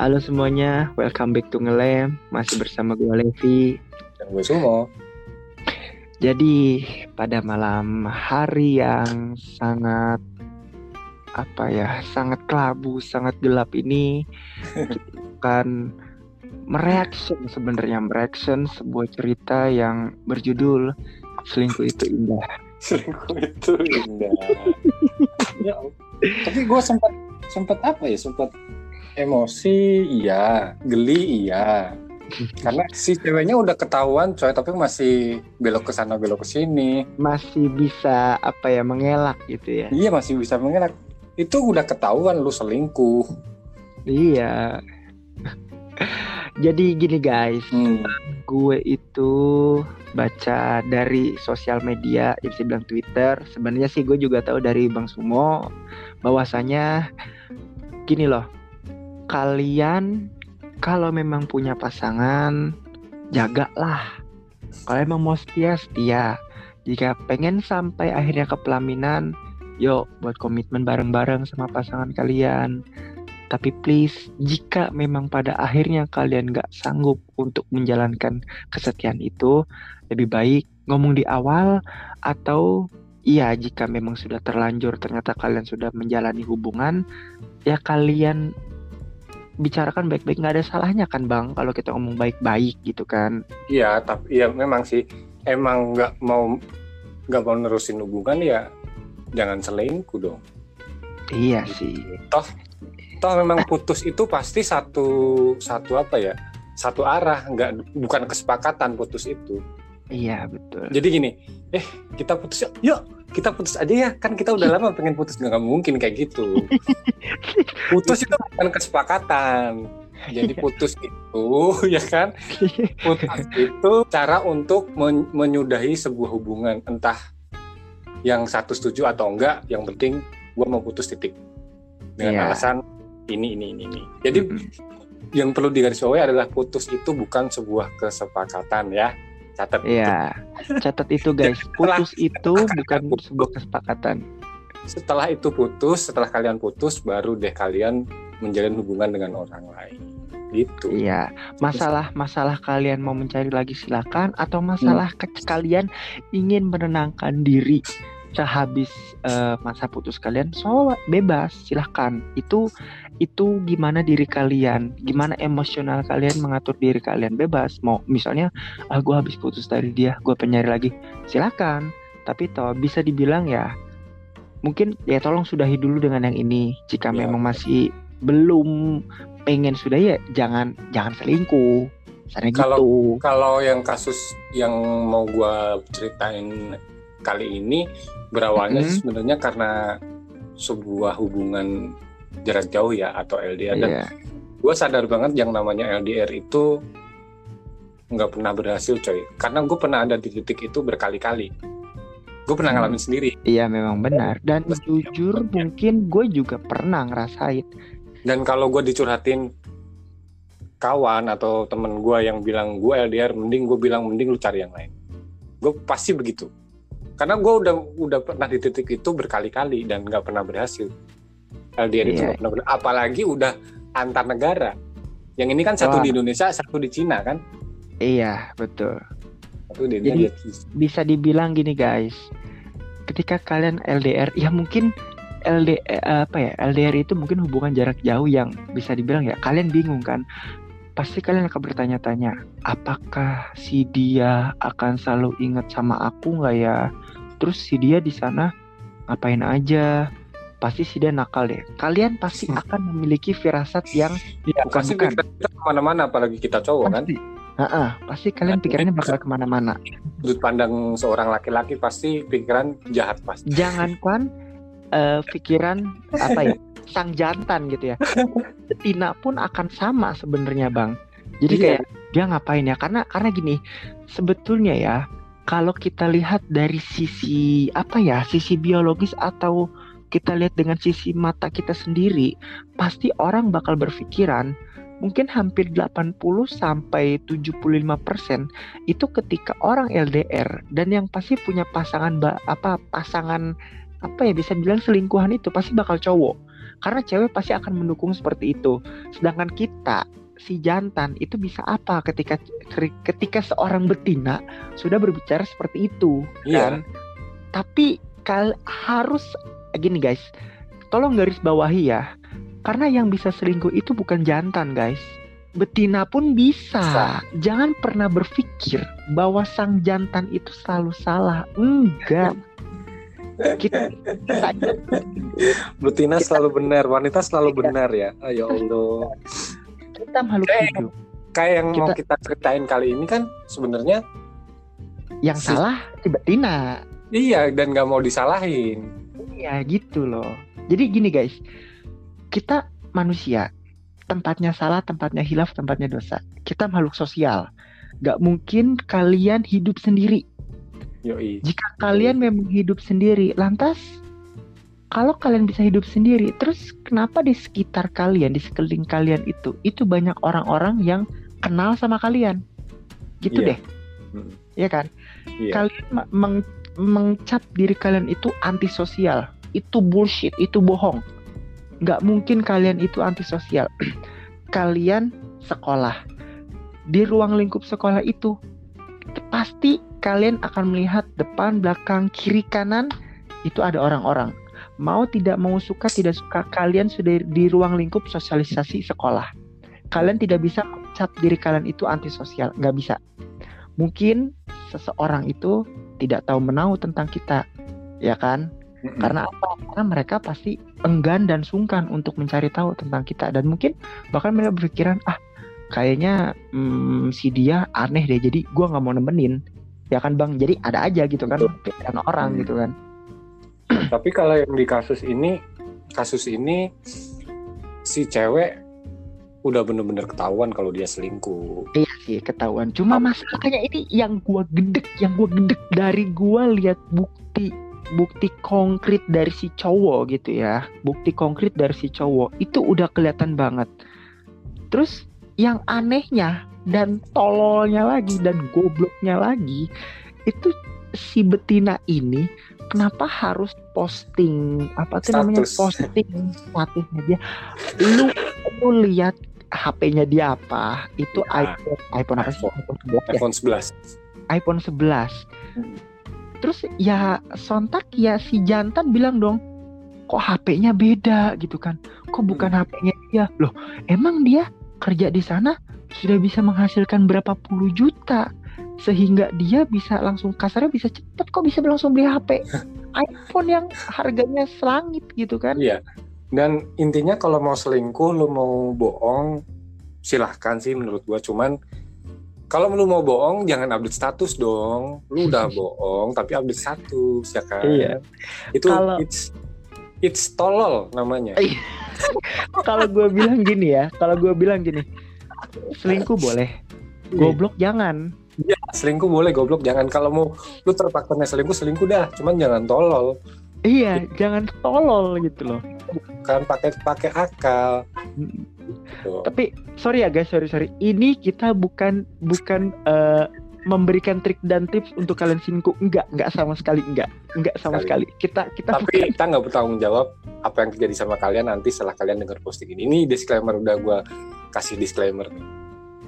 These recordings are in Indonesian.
Halo semuanya, welcome back to Ngelem. Masih bersama gue Levi. Dan gue Sumo. Jadi pada malam hari yang sangat apa ya, sangat kelabu, sangat gelap ini akan mereaction sebenarnya mereaction sebuah cerita yang berjudul selingkuh itu indah. Selingkuh itu indah. ya, tapi gue sempat sempat apa ya, sempat emosi iya, geli iya. Karena si ceweknya udah ketahuan coy, tapi masih belok ke sana belok ke sini. Masih bisa apa ya mengelak gitu ya. Iya masih bisa mengelak. Itu udah ketahuan lu selingkuh. Iya. Jadi gini guys, Hmm. gue itu baca dari sosial media, ya bisa bilang Twitter. Sebenarnya sih gue juga tahu dari Bang Sumo bahwasanya gini loh. Kalian kalau memang punya pasangan, jagalah. Kalau emang mau setia, setia. Jika pengen sampai akhirnya ke pelaminan, yuk buat komitmen bareng-bareng sama pasangan kalian. Tapi please, jika memang pada akhirnya kalian gak sanggup untuk menjalankan kesetiaan itu, lebih baik ngomong di awal atau iya jika memang sudah terlanjur ternyata kalian sudah menjalani hubungan, ya kalian bicarakan baik-baik nggak ada salahnya kan bang kalau kita ngomong baik-baik gitu kan? Iya, tapi ya memang sih emang nggak mau nggak mau nerusin hubungan ya jangan selingkuh dong. iya sih. Toh toh memang putus itu pasti satu satu apa ya satu arah nggak bukan kesepakatan putus itu. Iya betul. Jadi gini eh kita putus yuk yuk kita putus aja ya kan kita udah lama pengen putus nggak mungkin kayak gitu putus itu bukan kesepakatan. Jadi putus itu ya kan? Putus itu cara untuk men- menyudahi sebuah hubungan entah yang satu setuju atau enggak yang penting gua mau putus titik. Dengan Iya. alasan ini ini ini ini. Jadi Mm-mm. yang perlu digarisbawahi adalah putus itu bukan sebuah kesepakatan ya. Catat Iya, catat itu guys. Putus itu bukan sebuah kesepakatan. Setelah itu putus setelah kalian putus baru deh kalian menjalin hubungan dengan orang lain gitu Iya, masalah-masalah kalian mau mencari lagi silakan atau masalah ke- kalian ingin menenangkan diri sehabis eh, masa putus kalian, so bebas silahkan. Itu itu gimana diri kalian, gimana emosional kalian mengatur diri kalian bebas. Mau misalnya, ah gue habis putus dari dia, gue penyari lagi, silakan. Tapi toh bisa dibilang ya, mungkin ya tolong sudahi dulu dengan yang ini. Jika Ya. memang masih belum pengen sudah ya jangan jangan selingkuh Misalnya Kalau- gitu kalau yang kasus yang mau gua ceritain kali ini berawalnya Mm-mm. sebenarnya karena sebuah hubungan jarak jauh ya atau LDR dan Iya. gue sadar banget yang namanya LDR itu nggak pernah berhasil coy karena gue pernah ada di titik itu berkali-kali gue pernah Hmm. ngalamin sendiri Iya memang benar dan Terus- jujur mungkin gue juga pernah ngerasain dan kalau gue dicurhatin kawan atau temen gue yang bilang gue LDR mending gue bilang mending lu cari yang lain gue pasti begitu karena gue udah udah pernah di titik itu berkali-kali dan nggak pernah berhasil LDR itu Iya. nggak pernah berhasil. apalagi udah antar negara yang ini kan satu Wah. di Indonesia satu di Cina kan iya betul Jadi- bisa dibilang gini guys. Ketika kalian LDR ya mungkin LD eh, apa ya LDR itu mungkin hubungan jarak jauh yang bisa dibilang ya kalian bingung kan. Pasti kalian akan bertanya-tanya apakah si dia akan selalu ingat sama aku nggak ya? Terus si dia di sana ngapain aja? Pasti si dia nakal deh. Kalian pasti Hmm. akan memiliki firasat yang Iya, Bukan, pasti bukan. ke mana-mana apalagi kita cowok kan Heeh, pasti kalian Nah, pikirannya bakal ke mana-mana. sudut pandang seorang laki-laki pasti pikiran jahat pasti. Jangankan uh, pikiran apa ya sang jantan gitu ya. Betina pun akan sama sebenarnya bang. Jadi Iya. kayak dia ngapain ya? Karena karena gini sebetulnya ya kalau kita lihat dari sisi apa ya sisi biologis atau kita lihat dengan sisi mata kita sendiri pasti orang bakal berpikiran mungkin hampir 80 sampai 75% itu ketika orang LDR dan yang pasti punya pasangan apa pasangan apa ya bisa bilang selingkuhan itu pasti bakal cowok. Karena cewek pasti akan mendukung seperti itu. Sedangkan kita si jantan itu bisa apa ketika ketika seorang betina sudah berbicara seperti itu Iya. kan? Tapi kal harus gini guys tolong garis bawahi ya karena yang bisa selingkuh itu bukan jantan guys betina pun bisa. Bisa. jangan pernah berpikir bahwa sang jantan itu selalu salah enggak kita, kita Betina Kita- selalu benar, wanita selalu Iya. benar ya. Ah, ya Allah. kita makhluk Kayak- hidup Kayak yang mau Kita- kita ceritain kali ini kan sebenarnya yang Si- salah si betina iya dan nggak mau disalahin. Ya gitu loh. Jadi gini guys, kita manusia, tempatnya salah, tempatnya hilaf, tempatnya dosa. Kita makhluk sosial. Gak mungkin kalian hidup sendiri. Yoi. Jika kalian memang hidup sendiri, lantas kalau kalian bisa hidup sendiri, terus kenapa di sekitar kalian, di sekeliling kalian itu, itu banyak orang-orang yang kenal sama kalian? Gitu Iya. deh, Hmm. ya kan? Iya. kalian meng- mengcap diri kalian itu antisosial itu bullshit itu bohong nggak mungkin kalian itu antisosial. Kalian sekolah. Di ruang lingkup sekolah itu pasti kalian akan melihat depan belakang kiri kanan itu ada orang-orang. Mau tidak mau suka tidak suka kalian sudah di ruang lingkup sosialisasi sekolah. Kalian tidak bisa mencap diri kalian itu antisosial. Nggak bisa. Mungkin seseorang itu tidak tahu menau tentang kita. Ya kan Karena apa? Karena mereka pasti enggan dan sungkan untuk mencari tahu tentang kita. Dan mungkin bahkan mereka berpikiran ah kayaknya hmm, si dia aneh deh jadi gua nggak mau nemenin. Ya kan bang? Jadi ada aja gitu kan pikiran orang Hmm. gitu kan. Tapi kalau yang di kasus ini, kasus ini si cewek udah bener-bener ketahuan kalau dia selingkuh. iya sih ketahuan. Cuma masalahnya ini yang gua gedek yang gua gedek dari gua lihat bukti bukti konkret dari si cowok gitu ya. Bukti konkret dari si cowok. Itu udah kelihatan banget. Terus yang anehnya dan tololnya lagi dan gobloknya lagi itu si betina ini kenapa harus posting apa tuh namanya? Posting statusnya dia lu lu lihat HP-nya dia apa? Itu Ya. iPhone iPhone apa sih? iPhone 11 ya? iPhone 11. iPhone 11 Hmm. Terus ya sontak ya si jantan bilang dong kok HP-nya beda? gitu kan. Kok bukan HP-nya dia? Loh emang dia kerja di sana sudah bisa menghasilkan berapa puluh juta sehingga dia bisa langsung kasarnya bisa cepet kok bisa langsung beli HP iPhone yang harganya selangit gitu kan. Iya. Dan intinya kalau mau selingkuh, lu mau bohong, silahkan sih menurut gua. Cuman kalau lu mau bohong, jangan update status dong. Lu udah bohong, tapi update status ya kan. Iya. Itu Kalau- it's it's tolol namanya. Iya. kalau gue bilang gini ya kalau gue bilang gini selingkuh boleh goblok jangan Iya, selingkuh boleh goblok. Jangan kalau mau lu terpaksa selingkuh, selingkuh dah. Cuman jangan tolol. iya jangan tolol gitu loh Kan pakai pakai akal. Tuh. tapi sorry ya guys sorry sorry ini kita bukan bukan eh, memberikan trik dan tips untuk kalian selingkuh enggak enggak sama sekali enggak enggak sama Sekali. sekali kita kita Tapi kita nggak bertanggung jawab apa yang terjadi sama kalian nanti setelah kalian dengar posting ini. Ini disclaimer udah gua kasih disclaimer.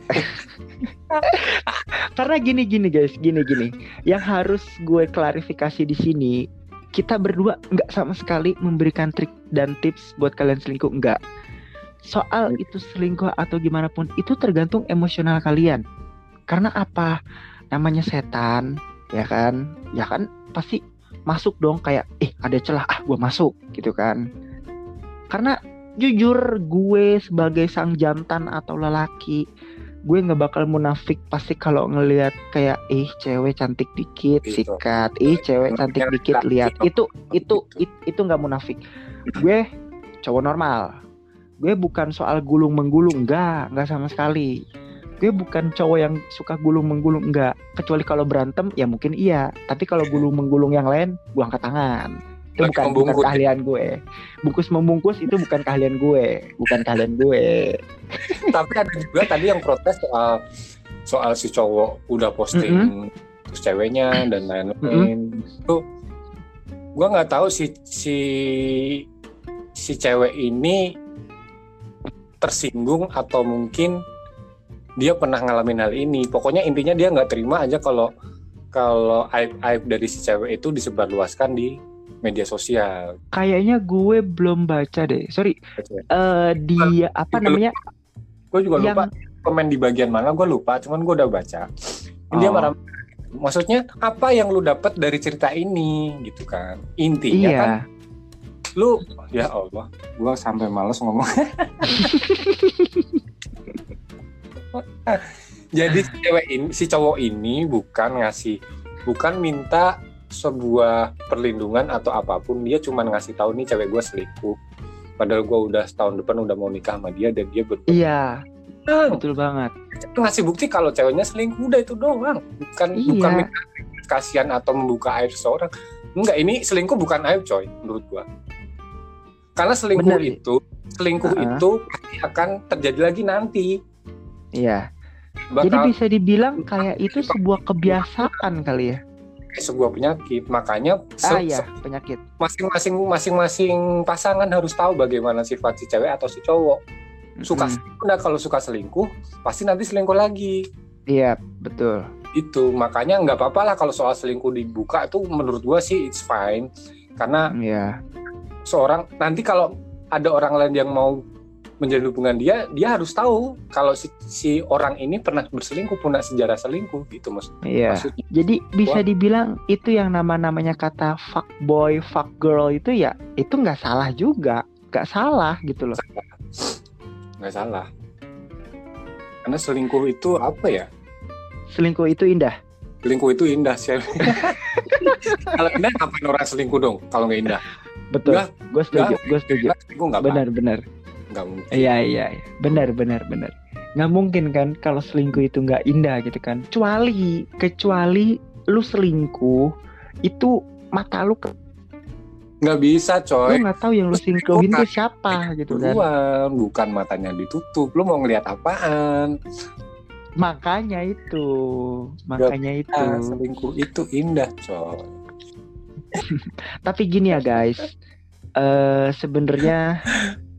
karena gini gini guys gini gini yang harus gue klarifikasi di sini kita berdua nggak sama sekali memberikan trik dan tips buat kalian selingkuh enggak soal itu selingkuh atau gimana pun itu tergantung emosional kalian. Karena apa? Namanya setan ya kan? Ya kan pasti masuk dong kayak eh ada celah ah gue masuk gitu kan. Karena jujur gue sebagai sang jantan atau lelaki gue nggak bakal munafik pasti kalau ngelihat kayak ih cewek cantik dikit Gitu. sikat. Ih cewek cantik Yang dikit. lihat. Itu. itu itu it- itu nggak munafik. Gue cowok normal. Gue bukan soal gulung menggulung enggak enggak sama sekali. Gue bukan cowok yang suka gulung menggulung enggak kecuali kalau berantem ya mungkin iya. Tapi kalau gulung menggulung yang lain gue angkat tangan itu Lagi bukan bukan membungkus. keahlian gue bungkus membungkus itu bukan keahlian gue bukan keahlian gue Tapi ada juga tadi yang protes soal soal si cowok udah posting terus ceweknya dan lain-lain. Itu gua nggak tahu si si si cewek ini tersinggung atau mungkin dia pernah ngalamin hal ini. Pokoknya intinya dia nggak terima aja kalau kalau aib-aib dari si cewek itu disebarluaskan di media sosial. kayaknya gue belum baca deh sorry eh dia apa namanya Gue juga yang lupa komen di bagian mana gue lupa, cuman gue udah baca. Dia Oh. marah. Maksudnya apa yang lu dapat dari cerita ini gitu kan? Intinya iya kan lu ya Allah, gua sampai males ngomong. Jadi si cewek ini, si cowok ini bukan ngasih, bukan minta sebuah perlindungan atau apa pun. Dia cuma ngasih tahu nih cewek gua selingkuh. Padahal gua udah setahun depan udah mau nikah sama dia dan dia berbuat iya betul banget ngasih bukti kalau ceweknya selingkuh udah itu doang bukan Iya. bukan kasihan atau membuka aib seseorang enggak ini selingkuh bukan aib coy menurut gua karena selingkuh Bener. itu selingkuh Uh-uh. itu pasti akan terjadi lagi nanti iya jadi bakal bisa dibilang kayak itu sebuah kebiasaan kali ya sebuah penyakit. Makanya ah se- iya penyakit. masing-masing masing-masing pasangan harus tahu bagaimana sifat si cewek atau si cowok. Suka Mm-mm. selingkuh nah kalau suka selingkuh pasti nanti selingkuh lagi. Iya betul. Itu makanya nggak apa-apa lah kalau soal selingkuh dibuka itu menurut gua sih it's fine. Karena iya. seorang nanti kalau ada orang lain yang mau menjalin hubungan dia dia harus tahu kalau si, si orang ini pernah berselingkuh punya sejarah selingkuh gitu maksud, iya. Maksudnya jadi bisa Wah. dibilang itu yang nama namanya kata fuck boy fuck girl itu ya itu nggak salah juga. Nggak salah gitu loh. Nggak salah. Karena selingkuh itu apa ya? Selingkuh itu indah. Selingkuh itu indah sih kalau indah ngapain orang selingkuh dong kalau nggak indah? Betul. Gue setuju gue setuju. Benar benar nggak mungkin Iya iya iya. benar benar benar. Nggak mungkin kan kalau selingkuh itu nggak indah gitu kan. Kecuali kecuali lu selingkuh itu mata lu ke- nggak bisa lu coy nggak tahu yang lu selingkuhin itu siapa gitu kan. duluan bukan matanya ditutup lu mau ngelihat apaan Makanya itu, makanya itu. Ah, selingkuh itu indah coy Tapi gini ya guys, eh sebenarnya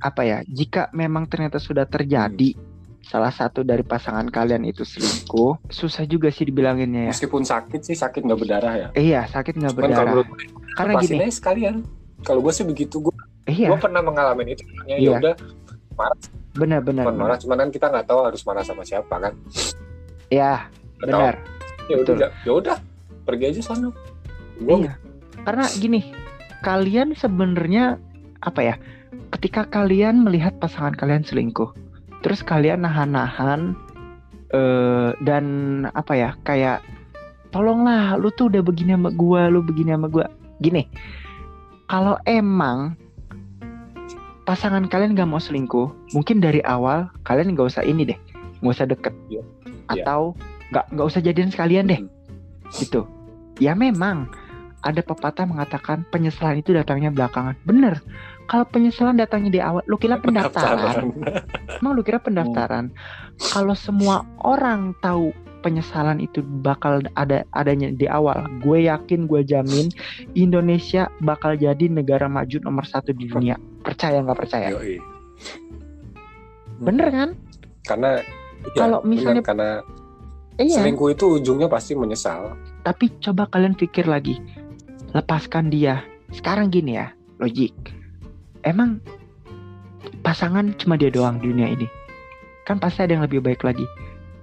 apa ya? Jika memang ternyata sudah terjadi salah satu dari pasangan kalian itu selingkuh, susah juga sih dibilanginnya ya. meskipun sakit sih sakit nggak berdarah ya Eh, iya sakit nggak kalau berdarah. gue, Karena gini, sekalian kalau gue sih begitu gue iya gue pernah mengalami itu makanya Iya. ya udah benar-benar. bukan marah cuman kan kita nggak tahu harus marah sama siapa kan Ya benar. ya udah ya udah pergi aja sana gue Iya. Karena gini, kalian sebenarnya apa ya? Ketika kalian melihat pasangan kalian selingkuh, terus kalian nahan-nahan eh dan apa ya? Kayak tolonglah, lu tuh udah begini sama gua, lu begini sama gua. Gini. Kalau emang pasangan kalian gak mau selingkuh, mungkin dari awal kalian gak usah ini deh, nggak usah deket. Iya. atau nggak nggak usah jadian sekalian deh Hmm. gitu. Ya memang ada pepatah mengatakan penyesalan itu datangnya belakangan. Bener. Kalau penyesalan datangnya di awal, lu kira pendaftaran. Emang lu kira pendaftaran? Kalau semua orang tahu penyesalan itu bakal ada adanya di awal, gue yakin, gue jamin Indonesia bakal jadi negara maju nomor satu di dunia. Percaya nggak percaya? Yoi. Bener kan? karena ya, Kalau misalnya- benar, karena Iya. selingkuh itu ujungnya pasti menyesal Tapi coba kalian pikir lagi, lepaskan dia. Sekarang gini ya, logik. Emang pasangan cuma dia doang di dunia ini? Kan pasti ada yang lebih baik lagi.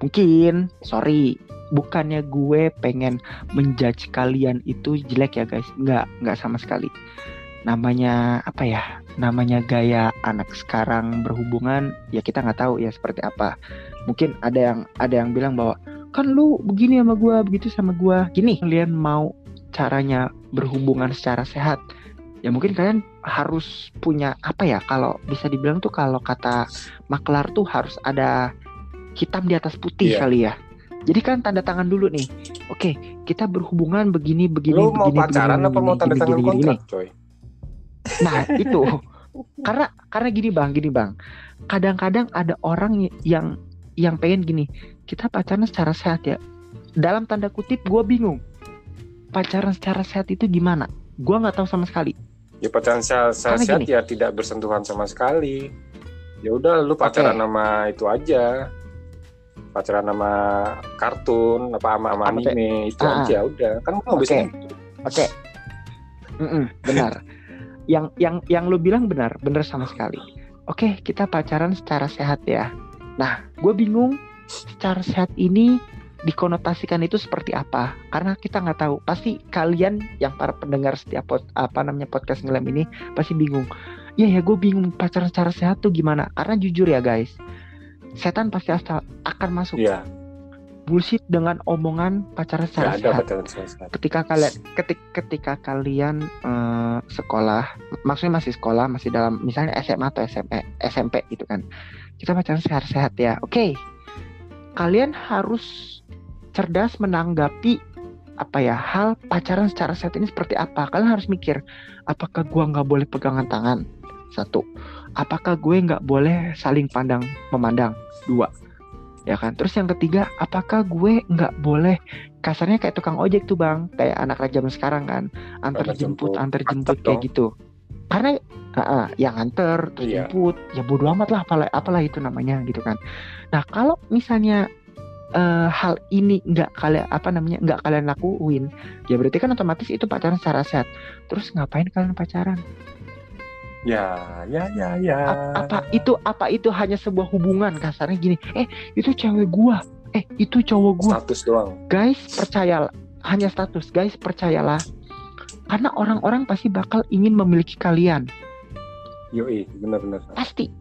Mungkin, sorry, bukannya gue pengen menjudge kalian itu jelek ya guys. Nggak, nggak sama sekali. namanya apa ya namanya gaya anak sekarang berhubungan ya kita nggak tahu ya seperti apa mungkin ada yang ada yang bilang bahwa kan lu begini sama gua begitu sama gua gini kalian mau caranya berhubungan secara sehat ya mungkin kalian harus punya apa ya kalau bisa dibilang tuh kalau kata maklar tuh harus ada hitam di atas putih Iya. kali ya jadi kan tanda tangan dulu nih oke kita berhubungan begini begini Lu mau begini, pacaran begini, apa mau begini, tanda gini, tangan gini, gini. kontrak, coy? Nah itu karena karena gini bang, gini bang. Kadang-kadang ada orang yang yang pengen gini. Kita pacaran secara sehat ya. Dalam tanda kutip gue bingung. Pacaran secara sehat itu gimana? Gue nggak tahu sama sekali. Ya pacaran sehat, sehat, sehat gini. ya tidak bersentuhan sama sekali. Ya udah lu pacaran Oke. sama itu aja. Pacaran sama kartun apa sama, anime itu Ah, aja udah. Kan lu Oke. bisa gitu. Oke. Mm-mm, benar. yang yang yang lu bilang benar, benar sama sekali. Oke, kita pacaran secara sehat ya. Nah, gue bingung secara sehat ini dikonotasikan itu seperti apa? Karena kita nggak tahu. Pasti kalian yang para pendengar setiap pod, apa namanya podcast ngelem ini pasti bingung. Iya ya, gue bingung pacaran secara sehat tuh gimana? Karena jujur ya guys, setan pasti asal akan masuk Iya, bullshit dengan omongan pacaran secara sehat sehat. sehat. ketika kalian ketik, ketika kalian eh, sekolah maksudnya masih sekolah masih dalam misalnya SMA atau SMP SMP gitu kan kita pacaran sehat-sehat ya oke kalian harus cerdas menanggapi apa ya hal pacaran secara sehat ini seperti apa? Kalian harus mikir apakah gua nggak boleh pegangan tangan? Satu. Apakah gue nggak boleh saling pandang memandang? Dua. Ya kan? Terus yang ketiga apakah gue nggak boleh kasarnya kayak tukang ojek tuh bang. Kayak anak zaman sekarang kan? Antar jemput antar jemput kayak gitu. Karena ah, ah, yang antar terus Iya. jemput ya bodo amat lah apalah apalah itu namanya gitu kan. Nah kalau misalnya eh, hal ini nggak kalian apa namanya nggak kalian lakuin ya berarti kan otomatis itu pacaran secara sehat. Terus ngapain kalian pacaran? Ya, ya, ya, ya. A- apa itu apa itu hanya sebuah hubungan? Kasarnya gini eh itu cewek gua. Eh itu cowok gua. Status doang? guys percayalah hanya status. Guys percayalah. Karena orang-orang pasti bakal ingin memiliki kalian. Yoi, bener-bener. pasti.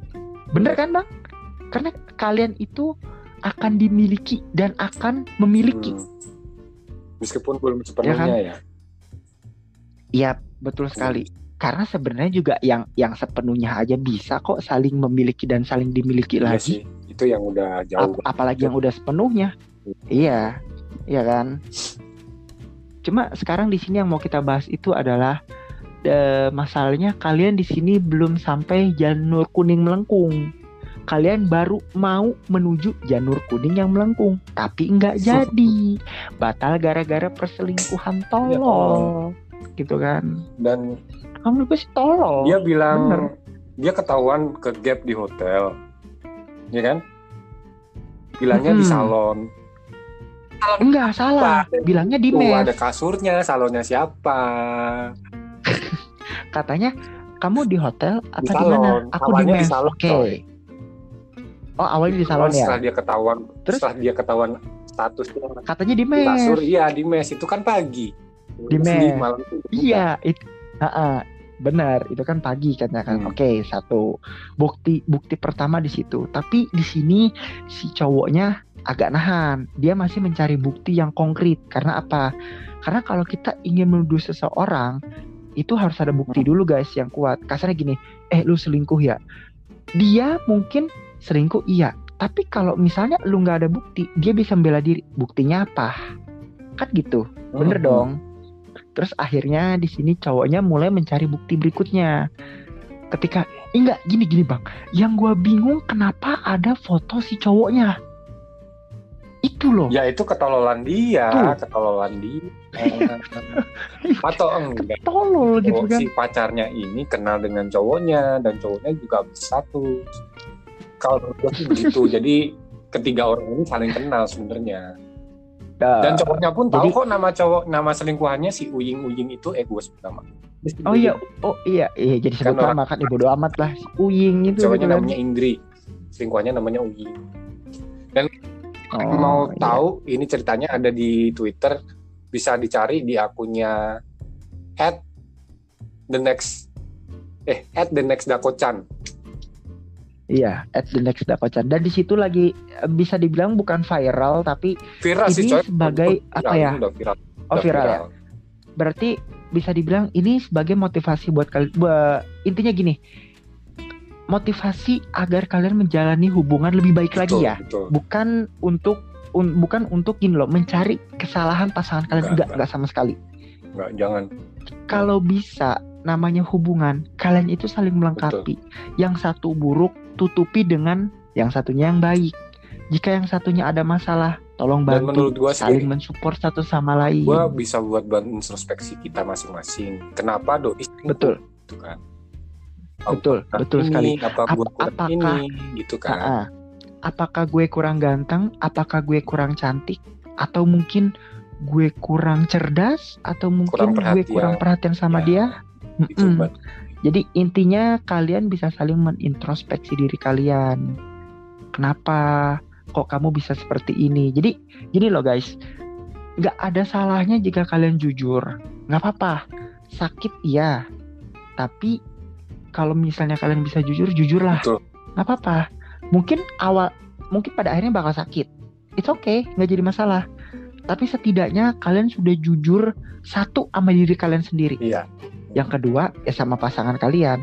Bener kan bang? Karena kalian itu akan dimiliki dan akan memiliki Hmm. Meskipun belum sepenuhnya ya. Iya betul sekali karena sebenarnya juga yang yang sepenuhnya aja bisa kok saling memiliki dan saling dimiliki Iya lagi sih. Itu yang udah jauh. Ap- apalagi yang udah sepenuhnya iya iya kan cuma sekarang di sini yang mau kita bahas itu adalah eh, masalahnya kalian di sini belum sampai janur kuning melengkung kalian baru mau menuju janur kuning yang melengkung tapi nggak jadi batal gara-gara perselingkuhan tolol gitu kan Dan kamu lebih sih tolol dia bilang bener. dia ketahuan ke gap di hotel. Ya kan? Bilangnya di Mm-mm. salon. enggak salah bilangnya di mes ada kasurnya, salonnya siapa? katanya kamu di hotel apa Di di mana? salon. Aku di Awalnya di mes. salon, Oke. coy. Oh awalnya di salon ya. Setelah dia ketahuan, Terus? setelah dia ketahuan statusnya Katanya di di mes. kasur, iya di mes itu kan pagi. Di mes. malam itu. Iya, itu benar. Itu kan pagi katanya kan. Hmm. Oke, satu. Bukti bukti pertama di situ. Tapi di sini si cowoknya agak nahan. Dia masih mencari bukti yang konkret. Karena apa? Karena kalau kita ingin menuduh seseorang itu harus ada bukti dulu guys yang kuat. Kasarnya gini, eh lu selingkuh ya. Dia mungkin selingkuh iya. Tapi kalau misalnya lu nggak ada bukti, dia bisa membela diri. Buktinya apa? Kan gitu. Bener Hmm. dong. Terus akhirnya di sini cowoknya mulai mencari bukti berikutnya. Ketika "Ih, enggak gini gini bang, yang gua bingung kenapa ada foto si cowoknya. Itu loh. Ya itu ketololan dia, Tuh. ketololan dia. Atau enggak? Tolol gitu Oh, kan. si pacarnya ini kenal dengan cowoknya dan cowoknya juga satu. Kalau menurut gue sih begitu. Jadi ketiga orang ini saling kenal sebenarnya. Dah. Dan cowoknya pun tahu jadi- kok nama cowok nama selingkuhannya si Uying Uying itu eh gue sebut nama. Oh iya, oh iya, iya jadi sebut Kan nama kan ibu doa amat lah si Uying itu. Cowoknya gitu namanya Indri. Selingkuhannya namanya Uying. Oh, mau iya. tahu ini ceritanya ada di Twitter bisa dicari di akunnya at the next eh at the next Dako-chan. Iya, at the next Dako-chan. Dan di situ lagi eh, bisa dibilang bukan viral tapi Viral sih Ini coy. sebagai Viral, apa ya? Udah viral. oh udah viral ya. Berarti bisa dibilang ini sebagai motivasi buat kalian. Intinya gini, motivasi agar kalian menjalani hubungan lebih baik lagi Betul, ya. Betul. Bukan untuk un- bukan untuk gini loh mencari kesalahan pasangan kalian Enggak, enggak enggak. enggak sama sekali. Nggak, jangan. Kalau bisa namanya hubungan kalian itu saling melengkapi. Yang satu buruk tutupi dengan yang satunya yang baik. Jika yang satunya ada masalah, tolong Dan bantu menurut gua saling mensupport satu sama lain. gua bisa buat buat introspeksi kita masing-masing. Kenapa selingkuh? Betul. Gitu kan. Betul, Nah, betul ini, sekali. Apa gua Ap- apakah- ini gitu kan. Ah. Apakah gue kurang ganteng? Apakah gue kurang cantik? Atau mungkin gue kurang cerdas? Atau mungkin Kurang gue kurang perhatian sama Ya, dia? Itu Mm-mm. buat Jadi intinya kalian bisa saling menintrospeksi diri kalian. Kenapa kok kamu bisa seperti ini? Jadi gini loh guys, nggak ada salahnya jika kalian jujur. Nggak apa-apa, sakit iya. Tapi kalau misalnya kalian bisa jujur, jujurlah. Betul. Nggak apa-apa. Mungkin awal, mungkin pada akhirnya bakal sakit. It's okay, nggak jadi masalah. Tapi setidaknya kalian sudah jujur satu sama diri kalian sendiri. Iya. Yang kedua ya sama pasangan kalian.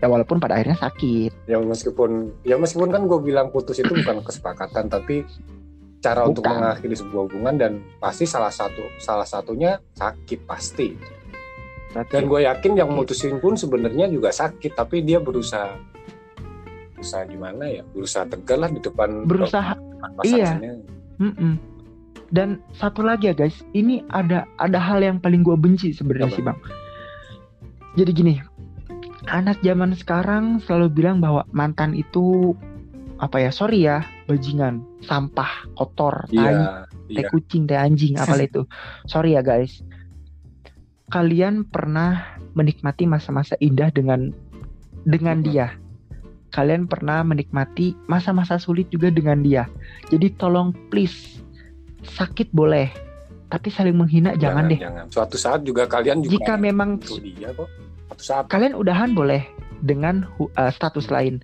Ya walaupun pada akhirnya sakit. Ya meskipun ya meskipun kan gue bilang putus itu bukan kesepakatan tapi cara untuk Bukan. mengakhiri sebuah hubungan dan pasti salah satu salah satunya sakit pasti. Dan gue yakin yang Sakit. mutusin pun sebenarnya juga sakit tapi dia berusaha berusaha gimana ya berusaha tegar lah di depan berusaha depan iya. pasangannya. Mm-mm. Dan satu lagi ya guys, ini ada ada hal yang paling gue benci sebenarnya sih bang. Jadi gini, anak zaman sekarang selalu bilang bahwa mantan itu apa ya sorry ya bajingan, sampah, kotor, tai, Iya, teh iya. kucing, teh anjing, apalah itu. Sorry ya guys. Kalian pernah menikmati masa-masa indah dengan dengan dia. Kalian pernah menikmati masa-masa sulit juga dengan dia. Jadi tolong please sakit boleh, tapi saling menghina jangan, deh. Jangan. Suatu saat juga kalian juga Jika memang dia kok. Suatu saat kalian udahan boleh dengan eh, status lain.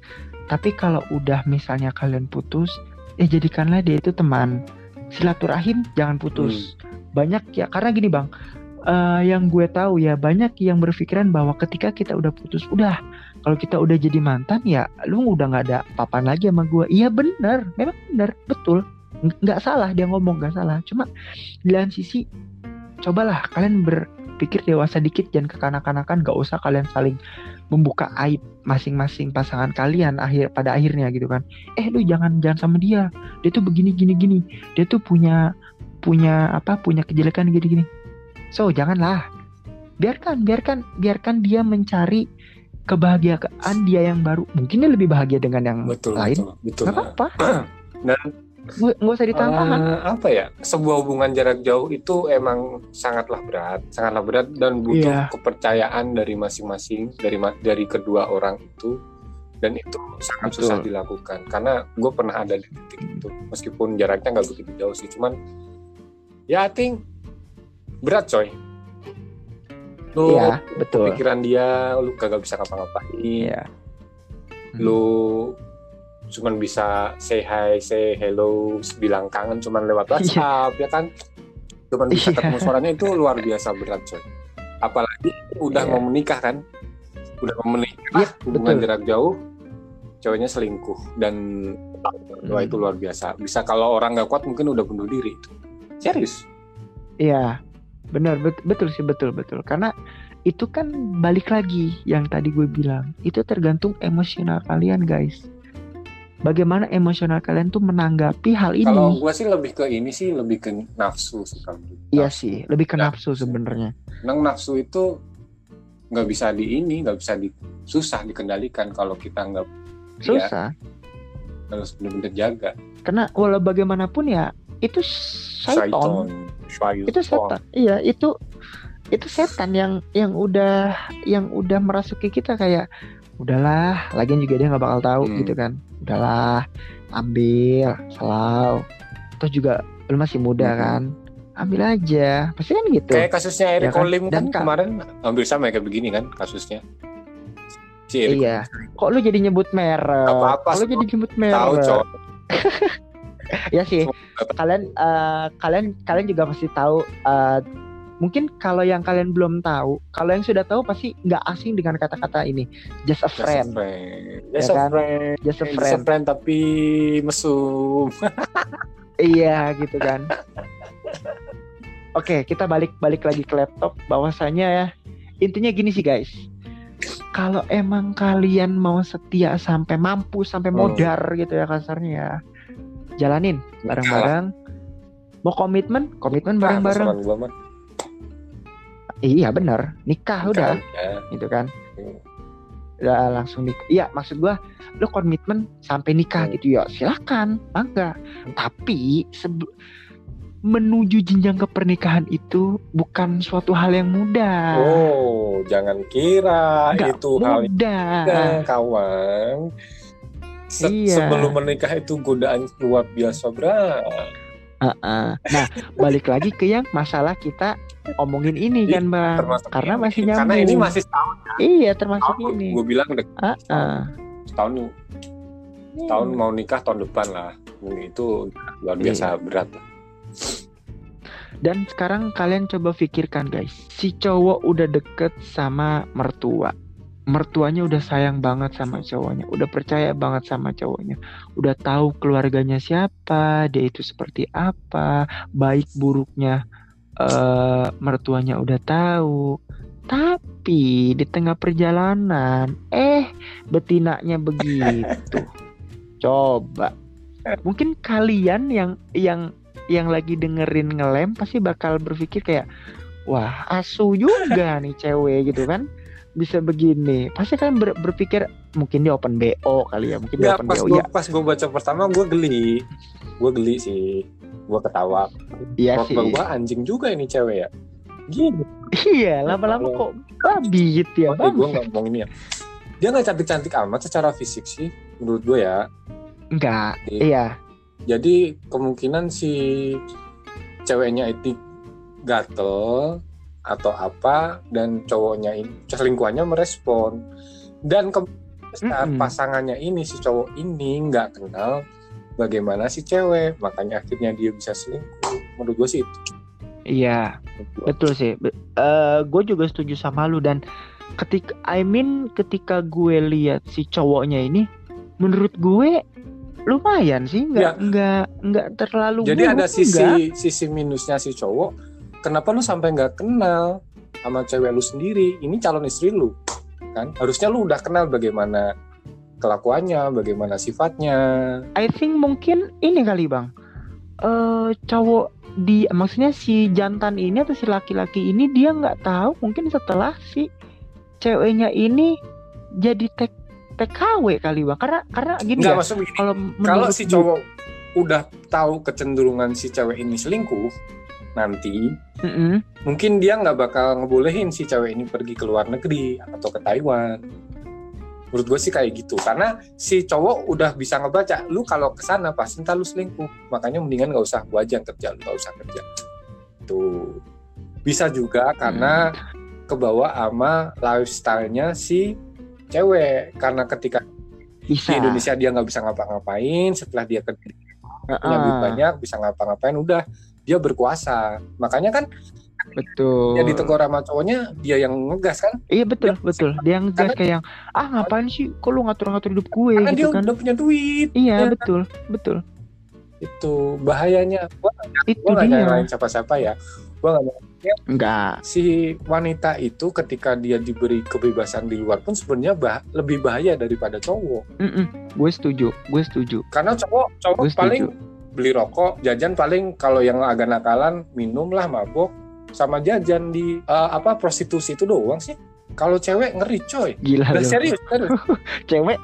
Tapi kalau udah misalnya kalian putus, eh jadikanlah dia itu teman. Silaturahim jangan putus. Banyak ya karena gini bang, eh, yang gue tahu ya banyak yang berpikiran bahwa ketika kita udah putus, udah kalau kita udah jadi mantan ya, lu udah nggak ada papan lagi sama gue. Iya bener, memang bener, betul. Ng- Nggak salah dia ngomong nggak salah. Cuma di lain sisi, cobalah kalian berpikir dewasa dikit jangan kekanak-kanakan. Gak usah kalian saling membuka aib masing-masing pasangan kalian akhir pada akhirnya gitu kan. Eh lu jangan jangan sama dia. Dia tuh begini gini gini. Dia tuh punya punya apa? Punya kejelekan gini gini. So janganlah. Biarkan biarkan biarkan dia mencari kebahagiaan dia yang baru. Mungkin dia lebih bahagia dengan yang betul lain. betul betul. Gak apa-apa. Dan Nggak usah ditahan. Eh, apa ya sebuah hubungan jarak jauh itu emang sangatlah berat sangatlah berat dan butuh Iya. kepercayaan dari masing-masing dari ma- dari kedua orang itu dan itu sangat Betul. susah dilakukan karena gue pernah ada di titik itu meskipun jaraknya nggak begitu jauh sih cuman ya I think berat coy lu Iya, betul. pikiran dia lu kagak bisa ngapa-ngapain Iya. lu cuman bisa say hi, say hello, bilang kangen cuman lewat WhatsApp ya kan. Cuman bisa Iya. ketemu suaranya itu luar biasa berat coy. Apalagi udah Iya. mau menikah kan. Udah mau menikah, Iya, hubungan betul. jarak jauh, cowoknya selingkuh dan Hmm. itu luar biasa. Bisa kalau orang nggak kuat mungkin udah bunuh diri. Serius. Iya, benar bet- betul sih betul betul. Karena itu kan balik lagi yang tadi gue bilang. Itu tergantung emosional kalian guys. Bagaimana emosional kalian tuh menanggapi hal ini? Kalau gua sih lebih ke ini sih lebih ke nafsu sih kalau. Iya sih, lebih ke Ya. nafsu sebenarnya. Nang nafsu itu nggak bisa di ini, nggak bisa di susah dikendalikan kalau kita nggak Iya, Susah. harus benar-benar jaga. Karena walau bagaimanapun ya itu syaiton. Syaiton. Itu setan. Iya, itu itu setan yang yang udah yang udah merasuki kita kayak udahlah, lagian juga dia nggak bakal tahu Hmm. gitu kan. Udahlah, ambil, selau. Terus juga lu masih muda Hmm. kan. Ambil aja. Pasti kan gitu. Kayak kasusnya Eric Ya kan? Olim kan kemarin hampir sama kayak begini kan kasusnya. Ciri Iya. Kok lu jadi nyebut merek? Gak apa-apa, Kok lu jadi nyebut merek? tahu cowok. ya sih kalian eh, kalian kalian juga pasti tahu eh, mungkin kalau yang kalian belum tahu kalau yang sudah tahu pasti nggak asing dengan kata-kata ini just a Just a friend friend. Ya Just a kan? friend. just a Just a friend friend tapi mesum. iya gitu kan oke kita balik balik lagi ke laptop bahwasanya ya intinya gini sih guys kalau emang kalian mau setia sampai mampu sampai Hmm. modar gitu ya kasarnya ya jalanin bareng-bareng mau komitmen komitmen bareng-bareng mah. Iya bener nikah udah Ya. gitu kan Hmm. udah langsung nikah iya maksud gua lo komitmen sampai nikah Hmm. gitu ya silakan mangga tapi menuju jenjang ke pernikahan itu bukan suatu hal yang mudah Oh, jangan kira itu hal yang mudah mudah, kawan. Se- Iya. Sebelum menikah itu godaan luar biasa, Bra. Heeh. nah balik lagi ke yang masalah kita omongin ini kan bang Termasuk karena ini. masih nyambung Karena ini masih setahun. iya termasuk ini Gue bilang dek, Heeh. setahun tahun mau nikah tahun depan lah. Itu luar Iya. biasa berat. Dan sekarang kalian coba pikirkan guys, si cowok udah deket sama mertua. Mertuanya udah sayang banget sama cowoknya, udah percaya banget sama cowoknya, udah tahu keluarganya siapa, dia itu seperti apa, baik buruknya eh mertuanya udah tahu. Tapi di tengah perjalanan, eh betinanya begitu. Coba. Mungkin kalian yang yang yang lagi dengerin ngelem pasti bakal berpikir kayak wah asu juga nih cewek gitu kan bisa begini pasti kan ber- berpikir mungkin dia open bo kali ya mungkin dia Ya, open pas bo gue ya pas gue baca pertama gue geli, gue geli sih, gue ketawa. iya sih gue anjing juga ini cewek ya. Gini, iya lama-lama kok babi gitu ya gue bang nggak ngomong ini ya. Dia nggak cantik-cantik amat secara fisik sih, menurut gue ya. enggak Iya. iya Jadi kemungkinan si ceweknya itu gatel atau apa dan cowoknya ini selingkuhannya merespon. Dan ke besar Mm-mm. pasangannya ini si cowok ini nggak kenal bagaimana si cewek makanya akhirnya dia bisa selingkuh. Menurut gue sih itu. Iya betul sih. Gue juga setuju sama lu. Dan ketika I mean ketika gue lihat si cowoknya ini menurut gue lumayan sih. Nggak Ya. nggak nggak terlalu jadi buruk, ada enggak. sisi sisi minusnya si cowok kenapa lu sampai nggak kenal sama cewek lu sendiri? Ini calon istri lu kan? Harusnya lu udah kenal bagaimana kelakuannya bagaimana sifatnya. I think mungkin ini kali bang. Eh cowok di maksudnya si jantan ini atau si laki-laki ini dia nggak tahu mungkin setelah si ceweknya ini jadi tek TKW kali bang. Karena karena gini nggak ya maksud kalau kalau si cowok udah tahu kecenderungan si cewek ini selingkuh nanti Mm-mm. mungkin dia nggak bakal ngebolehin si cewek ini pergi ke luar negeri atau ke Taiwan. Menurut gue sih kayak gitu. Karena si cowok udah bisa ngebaca lu kalau ke sana pasti ntar lu selingkuh. Makanya mendingan nggak usah gua aja yang kerja lu nggak usah kerja. Tuh. Bisa juga karena kebawa sama lifestyle-nya si cewek. Karena ketika bisa. di Indonesia dia nggak bisa ngapa-ngapain setelah dia kerja punya duit Heeh, banyak bisa ngapa-ngapain udah dia berkuasa. Makanya kan betul. ya ditegur sama cowoknya dia yang ngegas kan? Iya betul Ya, betul. dia yang karena- kayak yang ah ngapain sih? Kok lu ngatur-ngatur hidup gue? Karena dia gitu kan. udah punya duit. Iya ya. betul betul. Itu bahayanya. Gua, itu gua dia. nyalain siapa-siapa ya. Gua gak nyalain. enggak si wanita itu ketika dia diberi kebebasan di luar pun sebenarnya bah- lebih bahaya daripada cowok. Mm-mm. gue setuju gue setuju. Karena cowok cowok Gue setuju. Beli rokok jajan paling kalau yang agak nakalan minum lah mabok sama jajan di eh, apa prostitusi itu doang sih. Kalau cewek ngeri coy. Gila Udah serius serius. cewek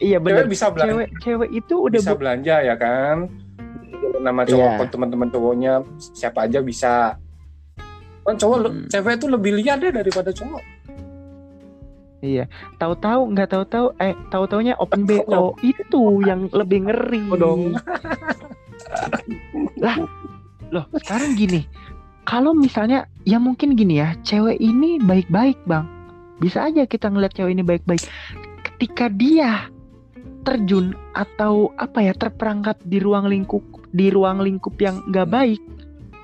iya cewek benar bisa belanja. Cewek cewek itu udah bisa belanja ya kan? Nama cowok Iya. teman-teman cowoknya siapa aja bisa. Kan cowok Hmm. cewek itu lebih liar deh daripada cowok. Iya. Tahu-tahu nggak tahu-tahu eh tahu-taunya open bo itu yang lebih ngeri. Oh, dong. lah loh sekarang gini. Kalau misalnya ya mungkin gini ya cewek ini baik-baik bang. Bisa aja kita ngeliat cewek ini baik-baik. Ketika dia terjun atau apa ya terperangkap di ruang lingkup di ruang lingkup yang nggak baik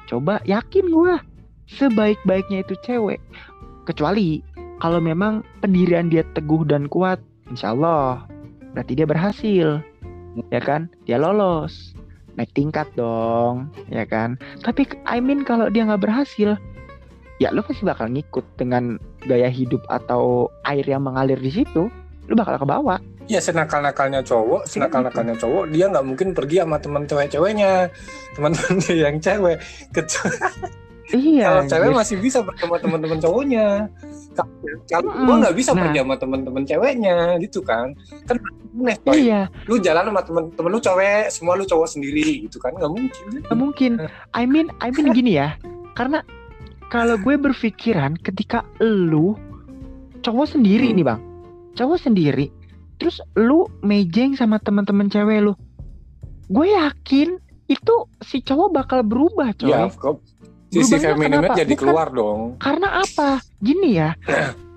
coba yakin gua sebaik-baiknya itu cewek. Kecuali kalau memang pendirian dia teguh dan kuat insya Allah berarti dia berhasil. Ya kan? Dia lolos naik tingkat dong ya kan? Tapi I mean kalau dia nggak berhasil ya lu pasti bakal ngikut dengan gaya hidup atau air yang mengalir di situ lu bakal ke bawah Ya senakal-nakalnya cowok, senakal-nakalnya cowok, dia nggak mungkin pergi sama teman cewek-ceweknya, teman-teman dia yang cewek. Kecuali iya kalau cewek anjir. masih bisa pergi sama teman-teman cowoknya. Kalau Mm-mm. gua nggak bisa Nah. pergi sama teman-teman ceweknya, gitu kan? Kan aneh, iya Lu jalan sama temen-temen lu cewek, semua lu cowok sendiri, gitu kan? Nggak mungkin. nggak mungkin I mean I mean gini ya karena kalau gue berpikiran ketika lu cowok sendiri Hmm. nih bang cowok sendiri terus lu mejeng sama teman-teman cewek lu gue yakin itu si cowok bakal berubah coy Ya, sisi feminimnya jadi Bukan- keluar dong. karena apa gini ya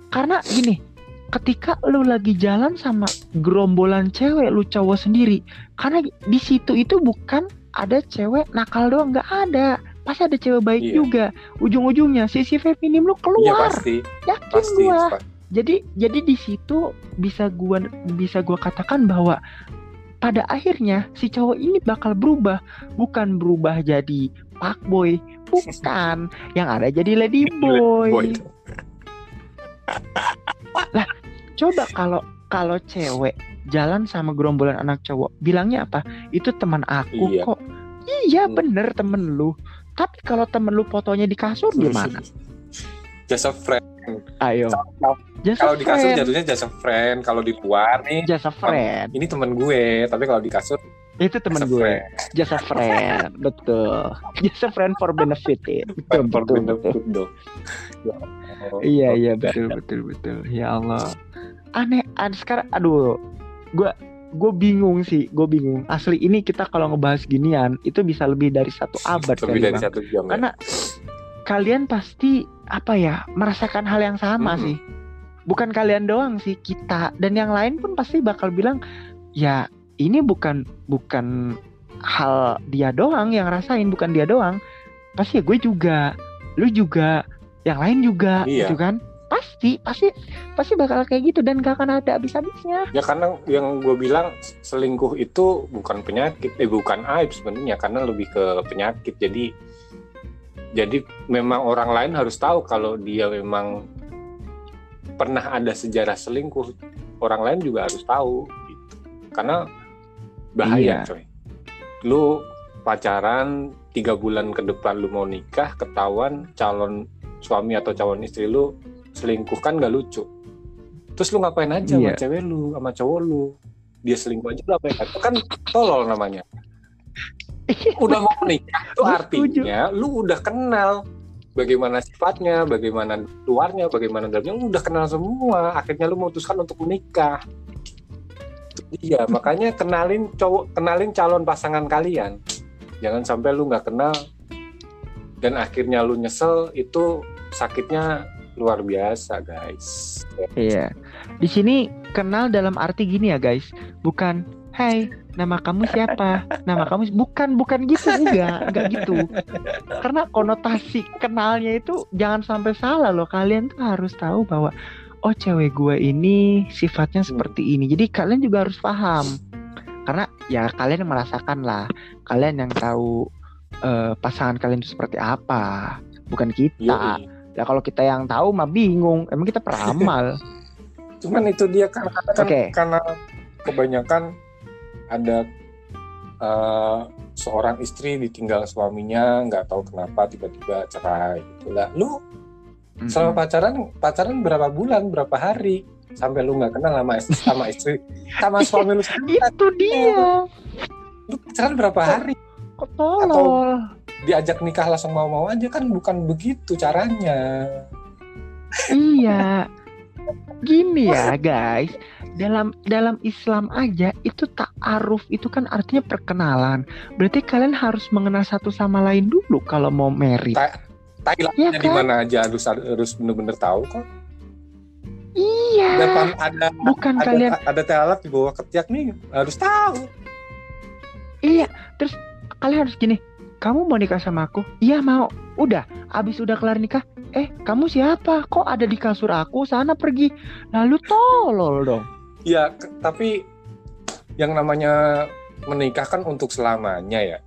karena gini ketika lu lagi jalan sama gerombolan cewek lu cowok sendiri karena di situ itu bukan ada cewek nakal doang nggak ada pasti ada cewek baik Iya. juga ujung-ujungnya sisi feminim lu Iya keluar pasti, yakin pasti. gua Pak. jadi jadi di situ bisa gua bisa gua katakan bahwa pada akhirnya si cowok ini bakal berubah bukan berubah jadi fuckboy bukan. Yang ada jadi lady boy, Boy. coba kalau kalau cewek jalan sama gerombolan anak cowok bilangnya apa? Itu teman aku Iya. kok. Iya Hmm. bener temen lu. Tapi kalau temen lu fotonya di kasur gimana? Just a friend. ayo. Kalau di kasur jatuhnya just a friend, kalau di luar nih just a friend. ini temen gue, tapi kalau di kasur itu temen gue. just a friend. betul. Just a friend for benefit ya. Betul for betul, betul. benefit dong. Ya iya iya betul betul betul. Ya Allah. Aneh an sekarang aduh. Gue gue bingung sih. Gue bingung. Asli ini kita kalau ngebahas ginian itu bisa lebih dari satu abad Lebih dari Bang. satu jam ya. karena kalian pasti apa ya merasakan hal yang sama Mm-mm. sih. Bukan kalian doang sih kita. Dan yang lain pun pasti bakal bilang ya ini bukan bukan hal dia doang yang rasain bukan dia doang pasti ya gue juga lu juga yang lain juga Iya. gitu kan pasti pasti pasti bakal kayak gitu dan gak akan ada habis-habisnya Ya karena yang gue bilang selingkuh itu bukan penyakit, eh bukan aib sebenarnya karena lebih ke penyakit. Jadi jadi memang orang lain harus tahu kalau dia memang pernah ada sejarah selingkuh. Orang lain juga harus tahu gitu. Karena bahaya Iya. coy. Lu pacaran tiga bulan ke depan lu mau nikah ketahuan calon suami atau calon istri lu selingkuh kan gak lucu. Terus lu ngapain aja sama Iya. cewek lu sama cowok lu? Dia selingkuh aja lu apa itu kan tolol namanya. Udah mau nikah itu artinya lu udah kenal bagaimana sifatnya bagaimana luarnya bagaimana dalamnya lu udah kenal semua. Akhirnya lu memutuskan untuk menikah iya makanya kenalin cowok kenalin calon pasangan kalian jangan sampai lu nggak kenal dan akhirnya lu nyesel itu sakitnya luar biasa guys Iya. Di sini kenal dalam arti gini ya guys, bukan Hai, nama kamu siapa? Nama kamu bukan bukan gitu enggak, enggak gitu. Karena konotasi kenalnya itu jangan sampai salah loh. Kalian tuh harus tahu bahwa oh cewek gue ini sifatnya seperti ini. Jadi kalian juga harus paham. Karena ya kalian yang merasakan lah. Kalian yang tahu eh, pasangan kalian itu seperti apa, bukan kita. Yoi. Ya kalau kita yang tahu mah bingung. Emang kita peramal. cuman itu dia kan karena kan Oke. karena kebanyakan ada eh, seorang istri ditinggal suaminya nggak tahu kenapa tiba-tiba cerai gitu lah lu selama pacaran pacaran berapa bulan berapa hari sampai lu nggak kenal sama istri sama istri sama suami lu sendiri itu dia. lu pacaran berapa hari Kok tolol? diajak nikah langsung mau-mau aja kan bukan begitu caranya iya. Gini ya guys, dalam dalam Islam aja itu ta'aruf itu kan artinya perkenalan. Berarti kalian harus mengenal satu sama lain dulu kalau mau married. Ta- Thailandnya Iya di kan? mana aja harus harus bener-bener tahu kok Iya, Iya. Depan ada Bukan ada, kalian ada telalap di bawah ketiak nih harus tahu. Iya, terus kalian harus gini. Kamu mau nikah sama aku? Iya mau. Udah, abis udah kelar nikah. Eh, kamu siapa? Kok ada di kasur aku? Sana pergi. Lalu tolol dong. Ya, ke- tapi yang namanya menikah kan untuk selamanya ya.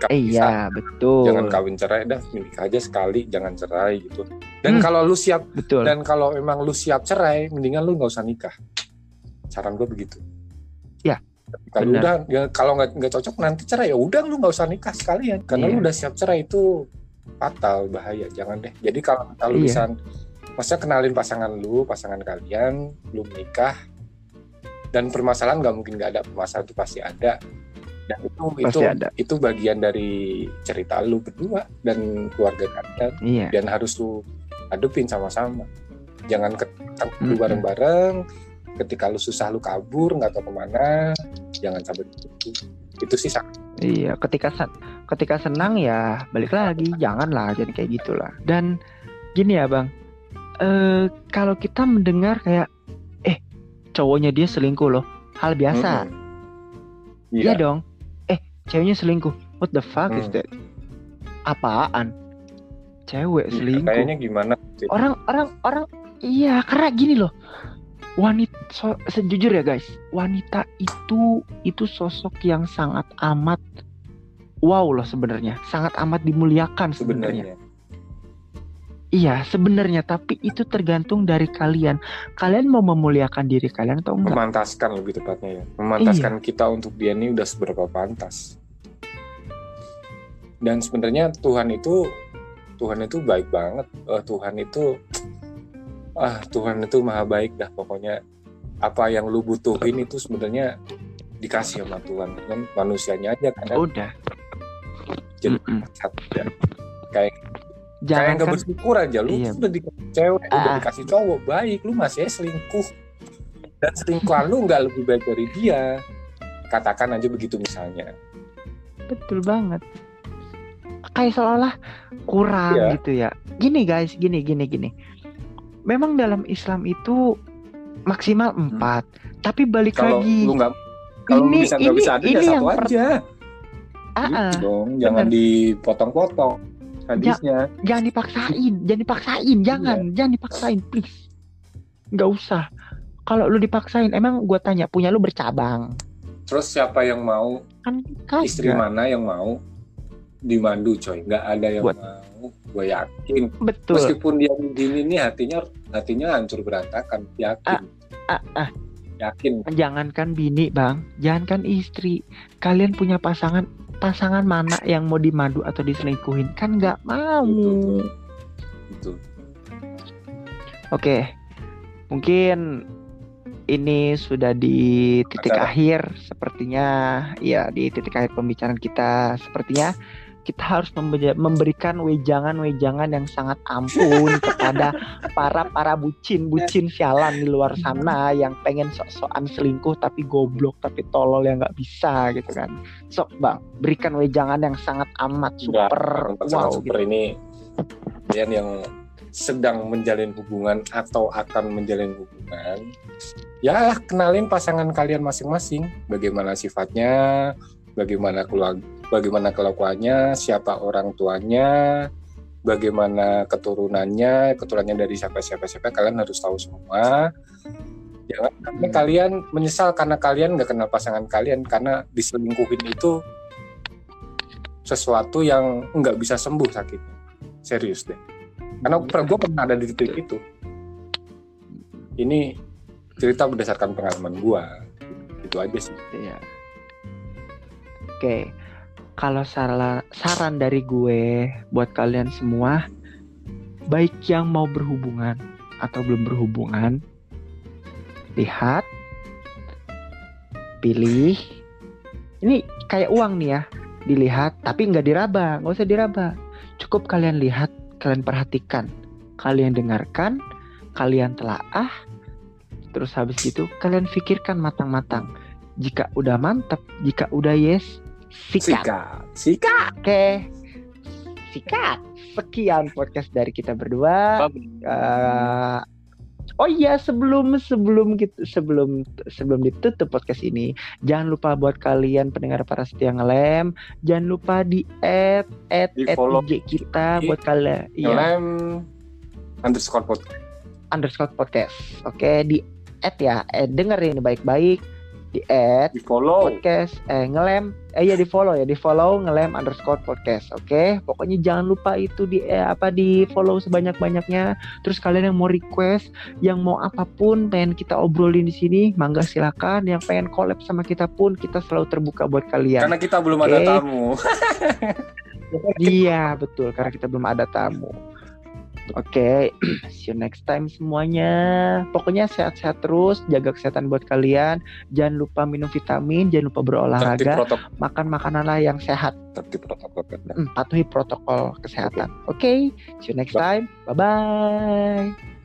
Gak Eh, iya, betul. Jangan kawin cerai dah, menikah aja sekali, jangan cerai gitu. Dan Hmm. kalau lu siap Betul. dan kalau emang lu siap cerai, mendingan lu nggak usah nikah. Saran gue begitu. Ya, Kalau udah, ya, kalau nggak nggak cocok nanti cerai ya udah lu nggak usah nikah sekalian. Karena Iya. lu udah siap cerai itu fatal bahaya, jangan deh. Jadi kalau kalau Iya. bisa, maksudnya kenalin pasangan lu, pasangan kalian, belum nikah, dan permasalahan nggak mungkin nggak ada permasalahan itu pasti ada. Dan itu itu Pasti ada. itu bagian dari cerita lu berdua dan keluarga kalian Iya. dan harus lu hadupin sama-sama jangan ketemu Mm-mm. bareng-bareng ketika lu susah lu kabur nggak tahu ke mana jangan sampai gitu itu sih sak- Iya, ketika sen- ketika senang ya balik lagi, janganlah jadi kayak gitulah. Dan gini ya bang, eh kalau kita mendengar kayak, eh cowoknya dia selingkuh loh, hal biasa, Mm-mm. iya iya dong. Ceweknya selingkuh, what the fuck is Hmm. that? Apaan? Cewek selingkuh? kayaknya gimana sih? Orang orang orang, iya karena gini loh. Wanita so, sejujur ya guys, wanita itu itu sosok yang sangat amat wow loh sebenarnya, sangat amat dimuliakan sebenarnya. sebenarnya Iya sebenarnya, tapi itu tergantung dari kalian. Kalian mau memuliakan diri kalian atau enggak? memantaskan lebih tepatnya ya memantaskan Iya. kita untuk dia ini udah seberapa pantas dan sebenarnya Tuhan itu Tuhan itu baik banget Eh, Tuhan itu ah Tuhan itu maha baik dah pokoknya apa yang lu butuhin itu sebenarnya dikasih sama Tuhan kan manusianya aja kadang Udah. jadi Mm-mm. ya. kayak kayak Jangan nggak kan? bersyukur aja lu Iya. udah dikasih cewek udah Ah. dikasih cowok baik lu masih selingkuh dan selingkuhan lu nggak lebih baik dari dia katakan aja begitu misalnya Betul banget. Kayak seolah kurang Iya. gitu ya. Gini guys, gini gini gini. Memang dalam Islam itu maksimal empat, tapi balik Hmm. kalau lagi. lu nggak kalau lu Ini- bisa nggak bisa ada ya ini satu yang aja Ah, Gitu ah, dong jangan dipotong-potong hadisnya jangan dipaksain, jangan dipaksain, jangan, jangan dipaksain, please. Nggak usah. Kalau lu dipaksain, emang gue tanya punya lu bercabang? terus siapa yang mau Kan kagak. istri mana yang mau dimandu coy. Nggak ada yang Buat- mau gue yakin. Betul. meskipun dia begini nih hatinya hatinya hancur berantakan. Yakin. Ah, ah. yakin. Jangankan bini bang, jangankan istri, kalian punya pasangan pasangan mana yang mau dimadu atau diselingkuhin? Kan nggak mau. Betul, betul. Oke, mungkin ini sudah di titik Acara. akhir, sepertinya. Ya di titik akhir pembicaraan kita, sepertinya kita harus membe- memberikan wejangan-wejangan yang sangat ampun kepada para para bucin bucin sialan di luar sana yang pengen sok-sokan selingkuh tapi goblok tapi tolol yang nggak bisa gitu kan. Sok bang. Berikan wejangan yang sangat amat Enggak, super pasangan wow super gitu. ini kalian yang sedang menjalin hubungan atau akan menjalin hubungan ya kenalin pasangan kalian masing-masing. Bagaimana sifatnya bagaimana keluarga bagaimana kelakuannya siapa orang tuanya bagaimana keturunannya keturunannya dari siapa siapa siapa kalian harus tahu semua. Jangan sampai Hmm. kalian menyesal karena kalian nggak kenal pasangan kalian karena diselingkuhin itu sesuatu yang nggak bisa sembuh sakitnya. Serius deh. Karena gue pernah ada di titik itu. Ini cerita berdasarkan pengalaman gue itu aja sih. Iya. Oke, kalau saran saran dari gue buat kalian semua, baik yang mau berhubungan atau belum berhubungan, lihat, pilih. Ini kayak uang nih ya, dilihat tapi nggak diraba, nggak usah diraba. Cukup kalian lihat, kalian perhatikan, kalian dengarkan, kalian telaah, terus habis itu kalian pikirkan matang-matang jika udah mantap, jika udah yes, sikat. sikat sikat Oke, sikat. Sekian podcast dari kita berdua. Eh, Oh iya sebelum sebelum gitu sebelum sebelum ditutup podcast ini jangan lupa buat kalian pendengar para setia ngelem jangan lupa di add add Di add IG kita buat kalian iya Ngelem underscore podcast. underscore podcast oke di add ya eh, dengerin baik-baik di add Di follow. podcast eh ngelem eh ya di follow ya di follow ngelem underscore podcast oke pokoknya jangan lupa itu di eh, apa di follow sebanyak banyaknya terus kalian yang mau request yang mau apa pun pengen kita obrolin di sini mangga silakan yang pengen collab sama kita pun kita selalu terbuka buat kalian Karena kita belum ada Oke. tamu. iya betul karena kita belum ada tamu Oke, see you next time semuanya. Pokoknya sehat-sehat terus, jaga kesehatan buat kalian. Jangan lupa minum vitamin, jangan lupa berolahraga, makan makananlah yang sehat. Tertib protokol. Mm, patuhi protokol kesehatan. Oke, see you next time. Bye bye.